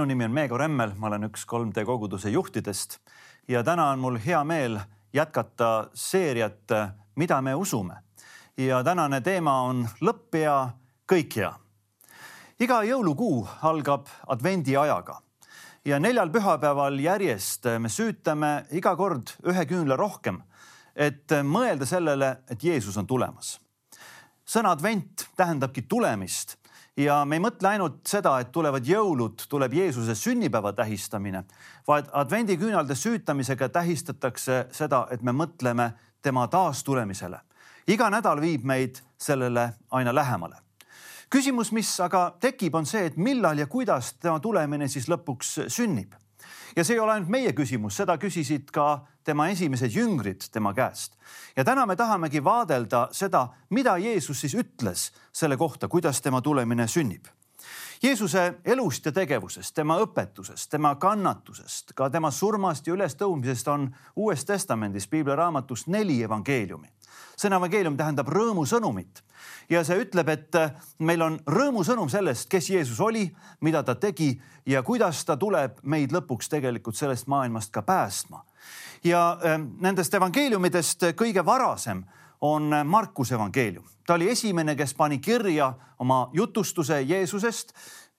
minu nimi on Meego Remmel, ma olen üks 3D koguduse juhtidest ja täna on mul hea meel jätkata seeriat, mida me usume. ja tänane teema on lõpp hea, kõik hea. iga jõulukuu algab advendiajaga ja neljal pühapäeval järjest me süütame iga kord ühe küünla rohkem, et mõelda sellele, et Jeesus on tulemas. sõna advent tähendabki tulemist ja me ei mõtle ainult seda, et tulevad jõulud, tuleb Jeesuse sünnipäeva tähistamine, vaid advendiküünalde süütamisega tähistatakse seda, et me mõtleme tema taastulemisele. iga nädal viib meid sellele aina lähemale. küsimus, mis aga tekib, on see, et millal ja kuidas tema tulemine siis lõpuks sünnib ja see ei ole ainult meie küsimus, seda küsisid ka tema esimesed jüngrid tema käest. ja täna me tahamegi vaadelda seda, mida Jeesus siis ütles selle kohta, kuidas tema tulemine sünnib. Jeesuse elust ja tegevusest, tema õpetusest, tema kannatusest, ka tema surmast ja ülestõusmisest on Uues Testamendis piibliraamatus neli evangeeliumi. Sõna evangeelium tähendab rõõmusõnumit ja see ütleb, et äh, meil on rõõmusõnum sellest, kes Jeesus oli, mida ta tegi ja kuidas ta tuleb meid lõpuks tegelikult sellest maailmast ka päästma. ja ähm, nendest evangeeliumidest kõige varasem on Markuse evangeelium. ta oli esimene, kes pani kirja oma jutustuse Jeesusest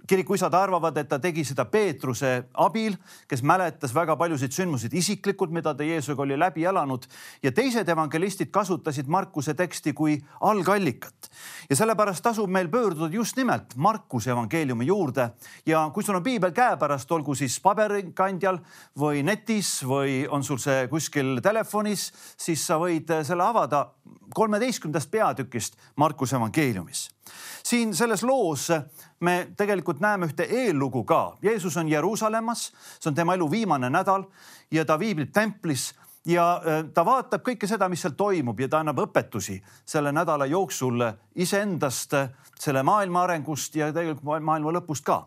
kirikuisad arvavad, et ta tegi seda Peetruse abil, kes mäletas väga paljusid sündmuseid isiklikult, mida ta Jeesusega oli läbi elanud. Ja teised evangelistid kasutasid Markuse teksti kui algallikat. ja sellepärast tasub meil pöörduda just nimelt Markuse evangeeliumi juurde. Ja kui sul on piibel käepärast, olgu siis paberkandjal või netis või on sul see kuskil telefonis, siis sa võid selle avada kolmeteistkümnendast peatükist Markuse evangeeliumis. Siin selles loos me tegelikult näeme ühte eellugu ka. Jeesus on Jeruusalemmas, see on tema elu viimane nädal ja ta viibib templis ja äh, ta vaatab kõike seda, mis seal toimub ja ta annab õpetusi selle nädala jooksul iseendast, selle maailma arengust ja tegelikult maailma lõpust ka.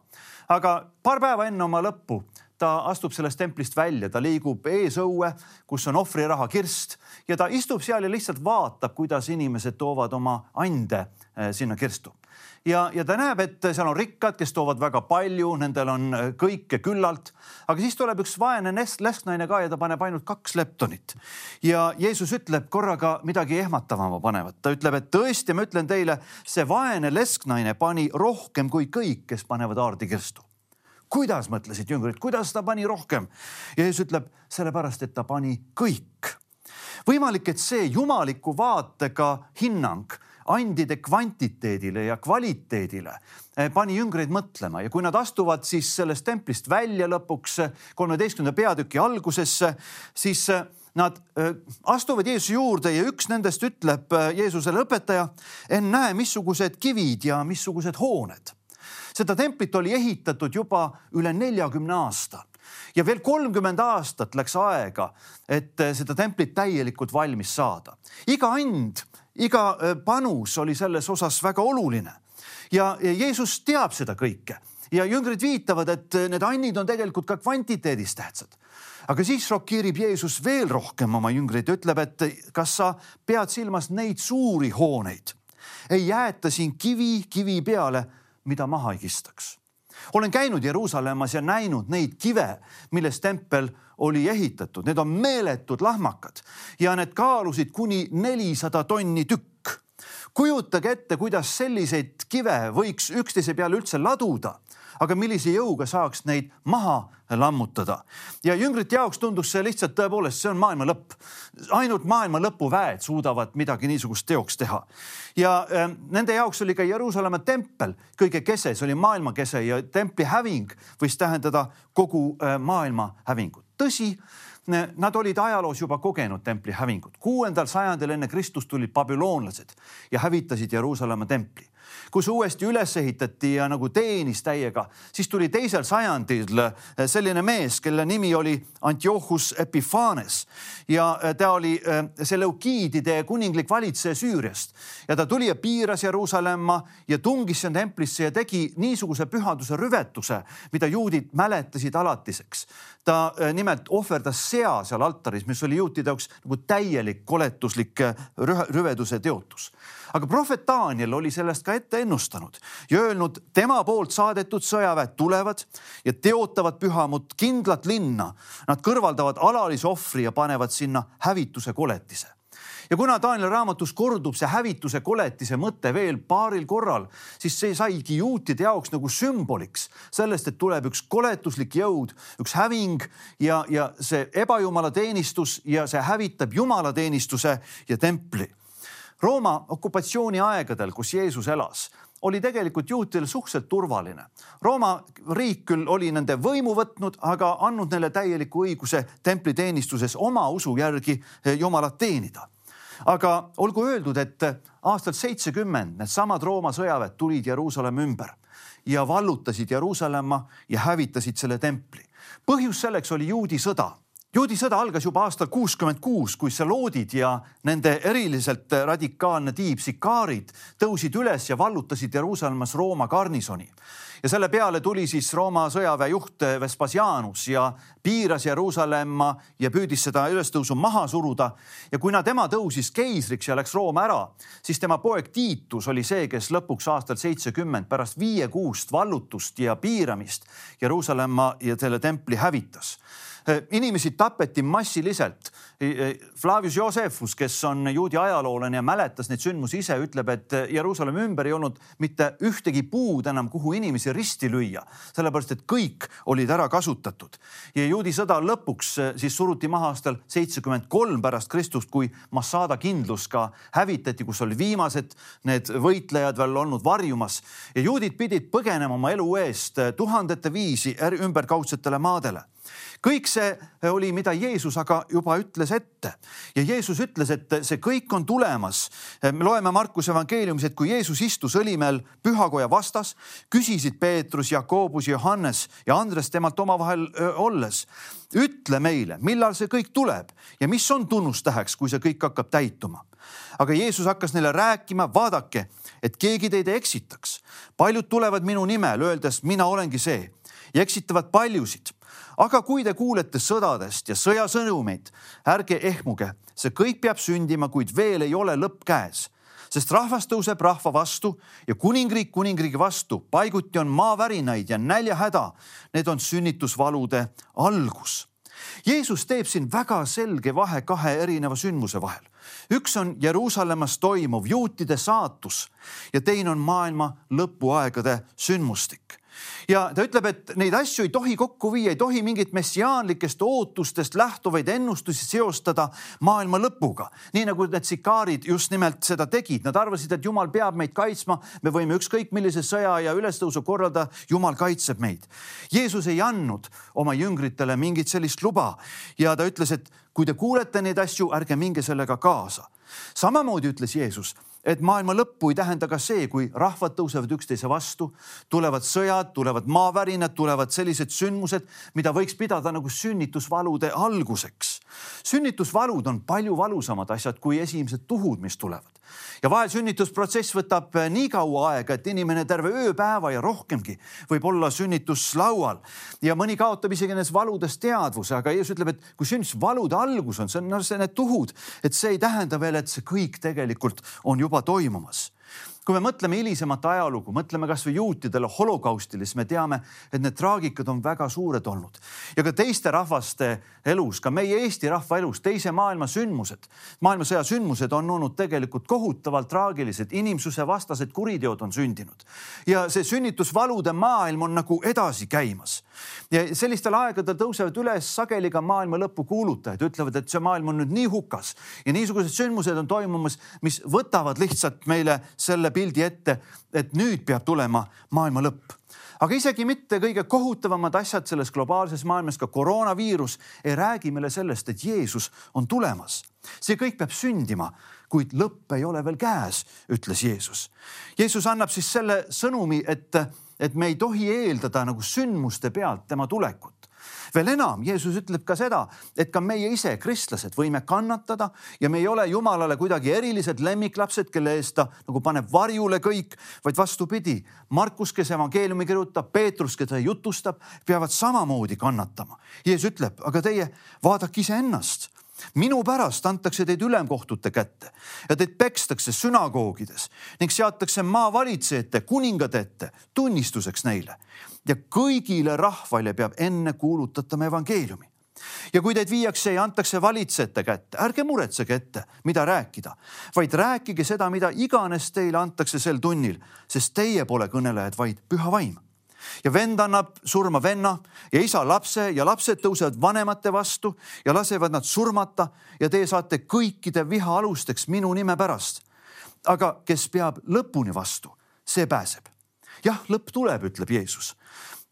aga paar päeva enne oma lõppu ta astub sellest templist välja, ta liigub eesõue, kus on ohvriraha kirst ja ta istub seal ja lihtsalt vaatab, kuidas inimesed toovad oma ande äh, sinna kirstu ja, ja ta näeb, et seal on rikkad, kes toovad väga palju, nendel on äh, kõike küllalt. aga siis tuleb üks vaene lesknaine ka ja ta paneb ainult kaks leptonit. ja Jeesus ütleb korraga midagi ehmatavama panevat, ta ütleb, et tõesti, ma ütlen teile, see vaene lesknaine pani rohkem kui kõik, kes panevad aardi kirstu kuidas mõtlesid jüngrid, kuidas ta pani rohkem? ja Jeesus ütleb sellepärast, et ta pani kõik. võimalik, et see jumaliku vaatega hinnang andide kvantiteedile ja kvaliteedile eh, pani jüngreid mõtlema ja kui nad astuvad siis sellest templist välja lõpuks kolmeteistkümnenda peatüki algusesse, siis eh, nad eh, astuvad Jeesuse juurde ja üks nendest ütleb Jeesusele, õpetaja, ennäe, missugused kivid ja missugused hooned. seda templit oli ehitatud juba üle neljakümne aasta ja veel kolmkümmend aastat läks aega, et seda templit täielikult valmis saada. iga and iga panus oli selles osas väga oluline. Ja, Jeesus teab seda kõike. Ja jüngrid viitavad, et need annid on tegelikult ka kvantiteedis tähtsad. aga siis šokeerib Jeesus veel rohkem oma jüngreid ja ütleb, et kas sa pead silmas neid suuri hooneid, ei jäeta siin kivi kivi peale, mida maha ei kistaks olen käinud Jeruusalemmas ja näinud neid kive, millest tempel oli ehitatud, need on meeletud lahmakad ja need kaalusid kuni nelisada tonni tükk. kujutage ette, kuidas selliseid kive võiks üksteise peale üldse laduda aga millise jõuga saaks neid maha lammutada. ja jüngrite jaoks tundus see lihtsalt tõepoolest, see on maailma lõpp. ainult maailma lõpuväed suudavad midagi niisugust teoks teha. ja äh, nende jaoks oli ka Jeruusalemma tempel kõige kese, see oli maailma kese ja templi häving võis tähendada kogu äh, maailma hävingut. tõsi Nad olid ajaloos juba kogenud templi hävingut. kuuendal sajandil enne Kristust tulid babüloonlased ja hävitasid Jeruusalemma templi kus uuesti üles ehitati ja nagu teenis täiega, siis tuli teisel sajandil eh, selline mees, kelle nimi oli Antiochus Epiphanes ja eh, ta oli eh, Seleukiidide kuninglik valitseja Süüriast ja ta tuli ja piiras Jeruusalemma ja tungis sinna templisse ja tegi niisuguse pühaduse rüvetuse, mida juudid mäletasid alatiseks. ta nimelt ohverdas sea seal altaris, mis oli juutide jaoks nagu täielik koletuslik rüveduse teotus. aga prohvet Daniel oli sellest ka ette ennustanud ja öelnud, tema poolt saadetud sõjaväed tulevad ja teotavad pühamut kindlat linna. Nad kõrvaldavad alalise ohvri ja panevad sinna hävituse koletise ja kuna Danieli raamatus kordub see hävituse koletise mõte veel paaril korral, siis see saigi juutide jaoks nagu sümboliks sellest, et tuleb üks koletuslik jõud, üks häving ja, ja see ebajumalateenistus ja see hävitab jumalateenistuse ja templi. Rooma okupatsiooni aegadel, kus Jeesus elas oli tegelikult juutidel suhteliselt turvaline. Rooma riik küll oli nende võimu võtnud, aga andnud neile täieliku õiguse templiteenistuses oma usu järgi Jumalat teenida aga olgu öeldud, et aastal seitsekümmend needsamad Rooma sõjaväed tulid Jeruusalemma ümber ja vallutasid Jeruusalemma ja hävitasid selle templi. põhjus selleks oli juudi sõda juudi sõda algas juba aastal kuuskümmend kuus, kui seloodid ja nende eriliselt radikaalne tiib sikaarid tõusid üles ja vallutasid Jeruusalemmas Rooma garnisoni ja selle peale tuli siis Rooma sõjaväejuht Vespasianus ja piiras Jeruusalemma ja püüdis seda ülestõusu maha suruda. ja kuna tema tõusis keisriks ja läks Rooma ära, siis tema poeg Tiitus oli see, kes lõpuks aastal seitsekümmend pärast viiekuust vallutust ja piiramist Jeruusalemma ja selle templi hävitas Äh, inimesi tapeti massiliselt. Flavius Josephus, kes on juudi ajaloolane ja mäletas neid sündmusi ise, ütleb, et Jeruusalemma ümber ei olnud mitte ühtegi puud enam, kuhu inimesi risti lüüa, sellepärast et kõik olid ära kasutatud. ja juudi sõda lõpuks äh, siis suruti maha aastal seitsekümmend kolm pärast Kristust, kui Massada kindlus ka hävitati, kus olid viimased need võitlejad veel olnud varjumas ja juudid pidid põgenema oma elu eest äh, tuhandete viisi ümberkaudsetele maadele kõik see oli, mida Jeesus aga juba ütles ette ja Jeesus ütles, et see kõik on tulemas. me loeme Markuse evangeeliumis, et kui Jeesus istus õlimäel pühakoja vastas, küsisid Peetrus, Jakobus, Johannes ja Andres temalt omavahel olles. ütle meile, millal see kõik tuleb ja mis on tunnustäheks, kui see kõik hakkab täituma. aga Jeesus hakkas neile rääkima, vaadake, et keegi teid ei eksitaks. paljud tulevad minu nimel, öeldes mina olengi see ja eksitavad paljusid aga kui te kuulete sõdadest ja sõjasõnumeid, ärge ehmuge, see kõik peab sündima, kuid veel ei ole lõpp käes sest rahvas tõuseb rahva vastu ja kuningriik kuningriigi vastu. paiguti on maavärinaid ja näljahäda. Need on sünnitusvalude algus. Jeesus teeb siin väga selge vahe kahe erineva sündmuse vahel. üks on Jeruusalemmas toimuv juutide saatus ja teine on maailma lõpuaegade sündmustik ja ta ütleb, et neid asju ei tohi kokku viia, ei tohi mingit messiaanlikest ootustest lähtuvaid ennustusi seostada maailma lõpuga. nii nagu need sikaarid just nimelt seda tegid, nad arvasid, et jumal peab meid kaitsma, me võime ükskõik millise sõja ja ülestõusu korraldada, jumal kaitseb meid. Jeesus ei andnud oma jüngritele mingit sellist luba ja ta ütles, et kui te kuulete neid asju, ärge minge sellega kaasa. samamoodi ütles Jeesus et maailma lõppu ei tähenda ka see, kui rahvad tõusevad üksteise vastu, tulevad sõjad, tulevad maavärinad, tulevad sellised sündmused, mida võiks pidada nagu sünnitusvalude alguseks. sünnitusvalud on palju valusamad asjad kui esimesed tuhud, mis tulevad ja vahel sünnitusprotsess võtab eh, nii kaua aega, et inimene terve ööpäeva ja rohkemgi võib olla sünnituslaual. Ja mõni kaotab isegi nendest valudest teadvuse, aga Jeesus ütleb, et kui sünnitusvalude algus on, see on no, see need tuhud, et see ei tähenda veel, et see kõik tegelikult on juba toimumas kui me mõtleme hilisemat ajalugu, mõtleme kasvõi juutidele holokaustile, siis me teame, et need traagikad on väga suured olnud. Ja ka teiste rahvaste elus, ka meie Eesti rahva elus, teise maailma sündmused, maailmasõja sündmused on olnud tegelikult kohutavalt traagilised, inimsusevastased kuriteod on sündinud. Ja see sünnitusvalude maailm on nagu edasi käimas. ja sellistel aegadel tõusevad üles sageli ka maailma lõpu kuulutajad, ütlevad, et see maailm on nüüd nii hukas ja niisugused sündmused on toimumas, mis võtavad lihtsalt meile selle pildi ette, et nüüd peab tulema maailma lõpp aga isegi mitte kõige kohutavamad asjad selles globaalses maailmas, ka koroonaviirus ei räägi meile sellest, et Jeesus on tulemas. see kõik peab sündima, kuid lõpp ei ole veel käes, ütles Jeesus. Jeesus annab siis selle sõnumi, et, et me ei tohi eeldada nagu sündmuste pealt tema tulekut veel enam, Jeesus ütleb ka seda, et ka meie ise, kristlased, võime kannatada ja me ei ole Jumalale kuidagi erilised lemmiklapsed, kelle eest ta nagu paneb varjule kõik, vaid vastupidi. Markus, kes evangeeliumi kirjutab, Peetrus, keda jutustab, peavad samamoodi kannatama. Jeesus ütleb, aga teie vaadake iseennast minu pärast antakse teid ülemkohtute kätte ja teid pekstakse sünagoogides ning seatakse maavalitsejate, kuningade ette tunnistuseks neile. ja kõigile rahvale peab enne kuulutatama evangeeliumi. ja kui teid viiakse ja antakse valitsejate kätte, ärge muretsege ette, mida rääkida, vaid rääkige seda, mida iganes teile antakse sel tunnil, sest teie pole kõnelejad, vaid püha vaim ja vend annab surma venna ja isa lapse ja lapsed tõusevad vanemate vastu ja lasevad nad surmata ja teie saate kõikide viha alusteks minu nime pärast. aga kes peab lõpuni vastu, see pääseb. jah, lõpp tuleb, ütleb Jeesus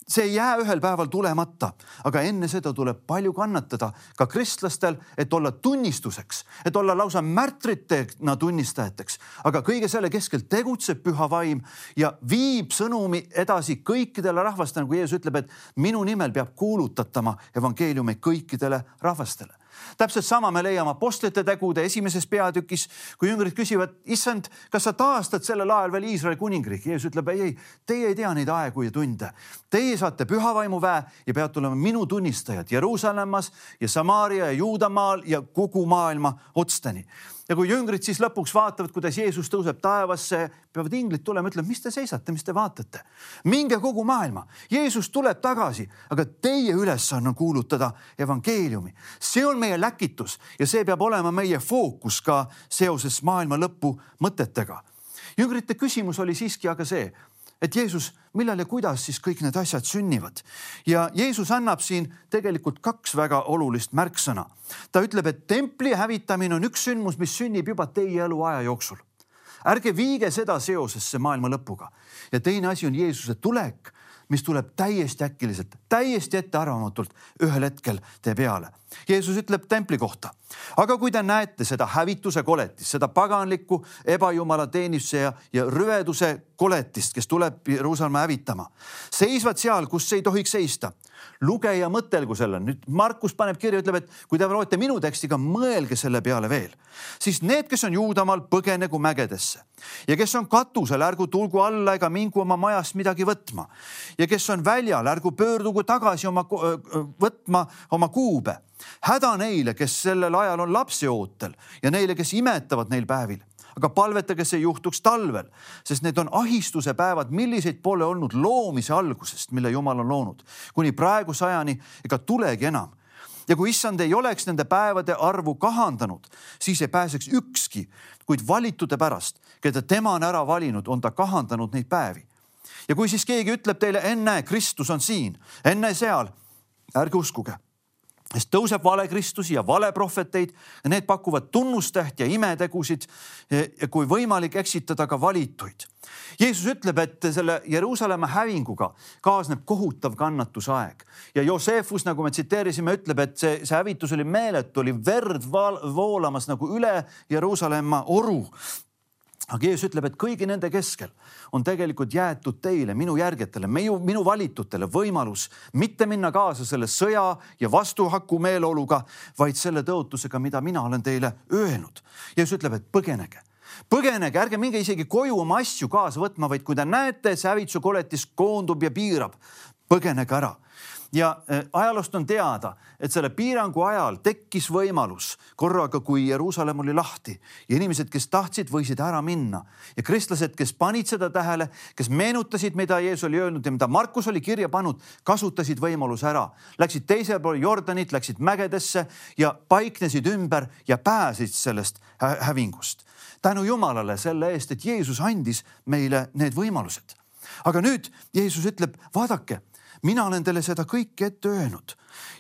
see ei jää ühel päeval tulemata, aga enne seda tuleb palju kannatada ka kristlastel, et olla tunnistuseks, et olla lausa märtritena tunnistajateks. aga kõige selle keskel tegutseb püha vaim ja viib sõnumi edasi kõikidele rahvastele, nagu Jeesus ütleb, et minu nimel peab kuulutatama evangeeliumi kõikidele rahvastele täpselt sama me leiame Apostlite tegude esimeses peatükis, kui jüngrid küsivad, issand, kas sa taastad sellel ajal veel Iisraeli kuningriigi? Jeesus ütleb ei, ei, teie ei tea neid aegu ja tunde. Teie saate pühavaimu väe ja peate olema minu tunnistajad Jeruusalemmas ja Samaaria ja Juudamaal ja kogu maailma otsteni ja kui jüngrid siis lõpuks vaatavad, kuidas Jeesus tõuseb taevasse, peavad inglid tulema, ütlema, mis te seisate, mis te vaatate. minge kogu maailma, Jeesus tuleb tagasi, aga teie ülesanne on kuulutada evangeeliumi. see on meie läkitus ja see peab olema meie fookus ka seoses maailma lõpu mõtetega. jüngrite küsimus oli siiski aga see et Jeesus, millal ja kuidas siis kõik need asjad sünnivad. ja Jeesus annab siin tegelikult kaks väga olulist märksõna. ta ütleb, et templi hävitamine on üks sündmus, mis sünnib juba teie eluaja jooksul. ärge viige seda seosesse maailma lõpuga. ja teine asi on Jeesuse tulek mis tuleb täiesti äkiliselt, täiesti ettearvamatult ühel hetkel tee peale. Jeesus ütleb templi kohta, aga kui te näete seda hävituse koletist, seda paganlikku ebajumala teenistuse ja, ja rüveduse koletist, kes tuleb Jeruusalemma hävitama, seisvad seal, kus ei tohiks seista. Lugeja mõtelgu selle, nüüd Markus paneb kirja, ütleb, et kui te loete minu tekstiga, mõelge selle peale veel, siis need, kes on Juudamaal, põgenegu mägedesse. Ja kes on katusel, ärgu tulgu alla ega mingu oma majast midagi võtma. Ja kes on väljal, ärgu pöördugu tagasi oma võtma oma kuube. Häda neile, kes sellel ajal on lapseootel ja neile, kes imetavad neil päevil aga palvetage see juhtuks talvel, sest need on ahistuse päevad, milliseid pole olnud loomise algusest, mille Jumal on loonud kuni praeguse ajani ega tulegi enam. ja kui issand ei oleks nende päevade arvu kahandanud, siis ei pääseks ükski, kuid valitude pärast, keda tema on ära valinud, on ta kahandanud neid päevi. ja kui siis keegi ütleb teile, ennäe, Kristus on siin, ennäe seal, ärge uskuge sest tõuseb valekristusi ja valeprohveteid ja need pakuvad tunnustähti ja imetegusid kui võimalik, eksitada ka valituid. Jeesus ütleb, et selle Jeruusalemma hävinguga kaasneb kohutav kannatusaeg ja Joosefus, nagu me tsiteerisime, ütleb, et see, see hävitus oli meeletu, oli verd voolamas nagu üle Jeruusalemma oru aga Jeesus ütleb, et kõigi nende keskel on tegelikult jäetud teile, minu järgijatele, minu, minu valitutele võimalus mitte minna kaasa selle sõja ja vastuhaku meeleoluga, vaid selle tõotusega, mida mina olen teile öelnud. Jeesus ütleb, et põgenege põgenege, ärge minge isegi koju oma asju kaasa võtma, vaid kui te näete, see hävituse koletis koondub ja piirab, põgenege ära ja äh, ajaloost on teada, et selle piirangu ajal tekkis võimalus korraga, kui Jeruusalemm oli lahti ja inimesed, kes tahtsid, võisid ära minna ja kristlased, kes panid seda tähele, kes meenutasid, mida Jeesus oli öelnud ja mida Markus oli kirja pannud, kasutasid võimaluse ära, läksid teisele poole Jordanit, läksid mägedesse ja paiknesid ümber ja pääsesid sellest hävingust. tänu Jumalale selle eest, et Jeesus andis meile need võimalused. aga nüüd Jeesus ütleb, vaadake mina olen teile seda kõike ette öelnud.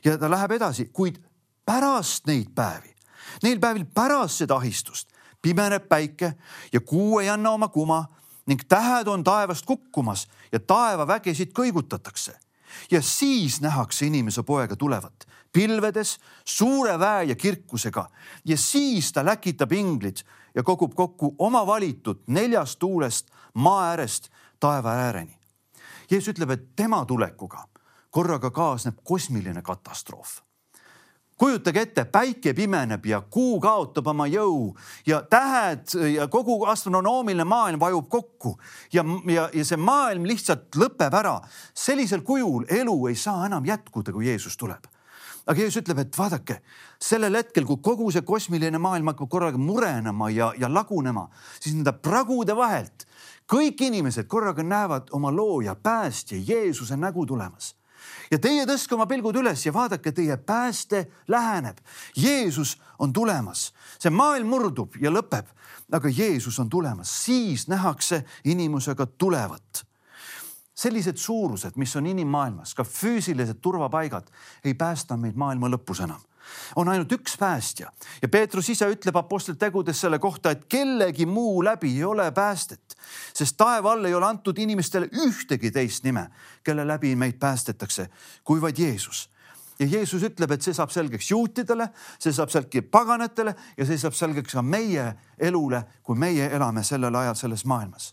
Ja ta läheb edasi, kuid pärast neid päevi, neil päevil pärast seda ahistust pimeneb päike ja kuu ei anna oma kuma ning tähed on taevast kukkumas ja taevavägesid kõigutatakse. ja siis nähakse inimese poega tulevat pilvedes suure väe ja kirkusega. Ja siis ta läkitab inglid ja kogub kokku oma valitud neljast tuulest maa äärest taeva ääreni Jeesus ütleb, et tema tulekuga korraga kaasneb kosmiline katastroof kujutage ette, päike pimeneb ja kuu kaotab oma jõu ja tähed ja kogu astronoomiline maailm vajub kokku ja, ja, ja see maailm lihtsalt lõpeb ära. sellisel kujul elu ei saa enam jätkuda, kui Jeesus tuleb aga Jeesus ütleb, et vaadake sellel hetkel, kui kogu see kosmiline maailm hakkab korraga murenema ja, ja lagunema, siis nende pragude vahelt kõik inimesed korraga näevad oma looja, päästja Jeesuse nägu tulemas. Ja teie tõstke oma pilgud üles ja vaadake, teie pääste läheneb. Jeesus on tulemas, see maailm murdub ja lõpeb, aga Jeesus on tulemas, siis nähakse inimesega tulevat. Sellised suurused, mis on inimmaailmas, ka füüsilised turvapaigad, ei päästa meid maailma lõpus enam on ainult üks päästja. Ja Peetrus ise ütleb Apostlite tegudes selle kohta, et kellegi muu läbi ei ole päästet, sest taeva all ei ole antud inimestele ühtegi teist nime, kelle läbi meid päästetakse, kui vaid Jeesus. Ja Jeesus ütleb, et see saab selgeks juutidele, see saab selgeks paganatele ja see saab selgeks ka meie elule, kui meie elame sellel ajal selles maailmas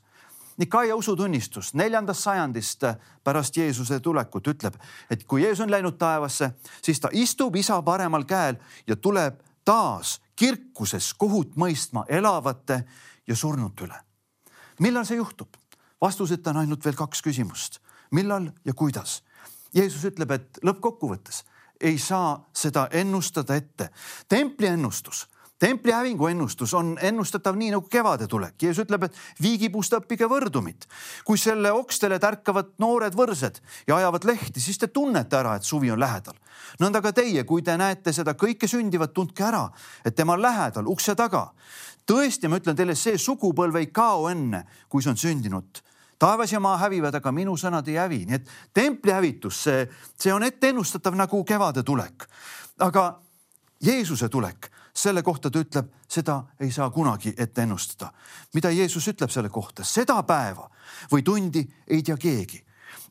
Nikaia usutunnistus neljandast sajandist pärast Jeesuse tulekut ütleb, et kui Jeesus on läinud taevasse, siis ta istub isa paremal käel ja tuleb taas kirkuses kohut mõistma elavate ja surnute üle. millal see juhtub? vastuseta on ainult veel kaks küsimust, millal ja kuidas. Jeesus ütleb, et lõppkokkuvõttes ei saa seda ennustada ette. templi ennustus templi hävingu ennustus on ennustatav nii nagu kevade tulek. Jeesus ütleb, et viigipuust õppige võrdumit. kui selle okstele tärkavad noored võrsed ja ajavad lehti, siis te tunnete ära, et suvi on lähedal. nõnda ka teie, kui te näete seda kõike sündivat, tundke ära, et tema on lähedal ukse taga. tõesti, ma ütlen teile, see sugupõlv ei kao enne, kui see on sündinud taevas ja maa hävivad, aga minu sõnad ei hävi, nii et templi hävitus, see, see on ette ennustatav nagu kevade tulek. aga Jeesuse tulek selle kohta ta ütleb, seda ei saa kunagi ette ennustada. mida Jeesus ütleb selle kohta, seda päeva või tundi ei tea keegi.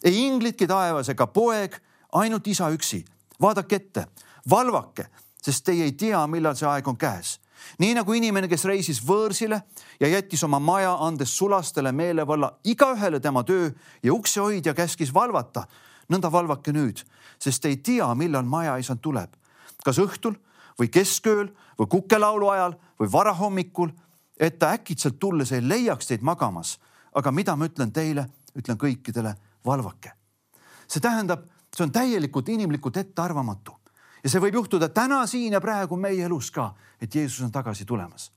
ei inglitki taevas ega poeg, ainult isa üksi. vaadake ette, valvake, sest teie ei tea, millal see aeg on käes nii nagu inimene, kes reisis võõrsile ja jättis oma maja, andes sulastele meelevalla igaühele tema töö ja uksehoidja käskis valvata. nõnda valvake nüüd, sest ei tea, millal majaisand tuleb, kas õhtul või keskööl või kukelaulu ajal või varahommikul, et ta äkitselt tulles ei leiaks teid magamas. aga mida ma ütlen teile, ütlen kõikidele, valvake. see tähendab, see on täielikult inimlikult ettearvamatu ja see võib juhtuda täna siin ja praegu meie elus ka, et Jeesus on tagasi tulemas.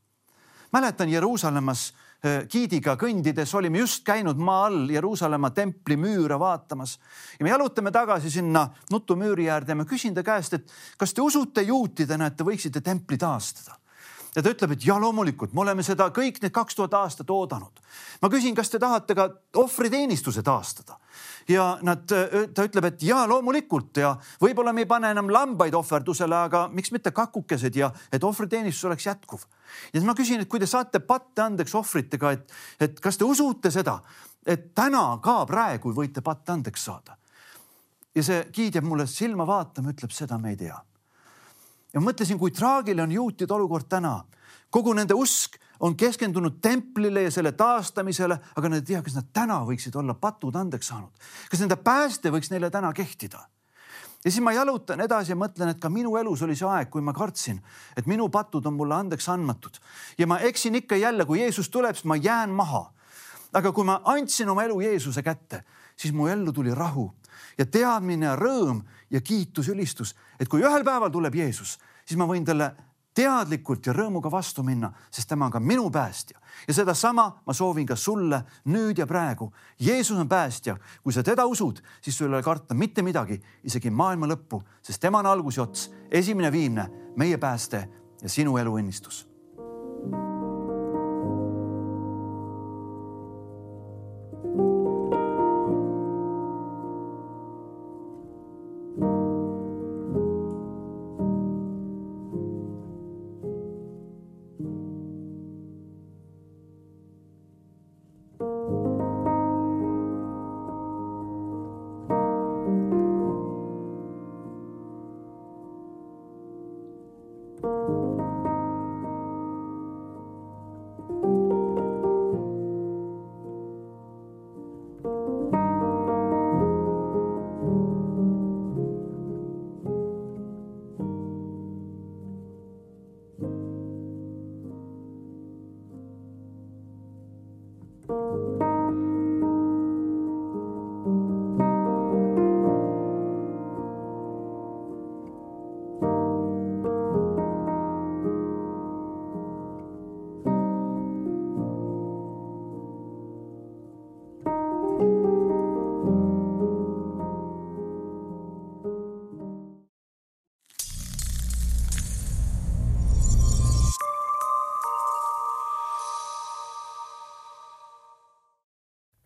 mäletan Jeruusalemmas giidiga kõndides olime just käinud maa all Jeruusalemma templi müüre vaatamas ja me jalutame tagasi sinna nutumüüri äärde ja ma küsin ta käest, et kas te usute juutidena, et te võiksite templi taastada? Ja ta ütleb, et ja loomulikult, me oleme seda kõik need kaks tuhat aastat oodanud. ma küsin, kas te tahate ka ohvriteenistuse taastada? ja nad, ta ütleb, et ja loomulikult ja võib-olla me ei pane enam lambaid ohverdusele, aga miks mitte kakukesed ja et ohvriteenistus oleks jätkuv. ja siis ma küsin, et kui te saate patte andeks ohvritega, et, et kas te usute seda, et täna ka praegu võite patte andeks saada? ja see giid jääb mulle silma vaatama, ütleb, seda me ei tea ja mõtlesin, kui traagiline on juutide olukord täna. kogu nende usk on keskendunud templile ja selle taastamisele, aga nad ei tea, kas nad täna võiksid olla patud andeks saanud. kas nende pääste võiks neile täna kehtida? ja siis ma jalutan edasi ja mõtlen, et ka minu elus oli see aeg, kui ma kartsin, et minu patud on mulle andeks andmatud ja ma eksin ikka jälle, kui Jeesus tuleb, siis ma jään maha. aga kui ma andsin oma elu Jeesuse kätte, siis mu ellu tuli rahu ja teadmine ja rõõm ja kiitus, ülistus, et kui ühel päeval tuleb Jeesus, siis ma võin talle teadlikult ja rõõmuga vastu minna, sest tema on ka minu päästja. Ja sedasama ma soovin ka sulle nüüd ja praegu. Jeesus on päästja, kui sa teda usud, siis sul ei ole karta mitte midagi, isegi maailma lõppu, sest tema on algus ja ots, esimene viimne, meie pääste ja sinu elu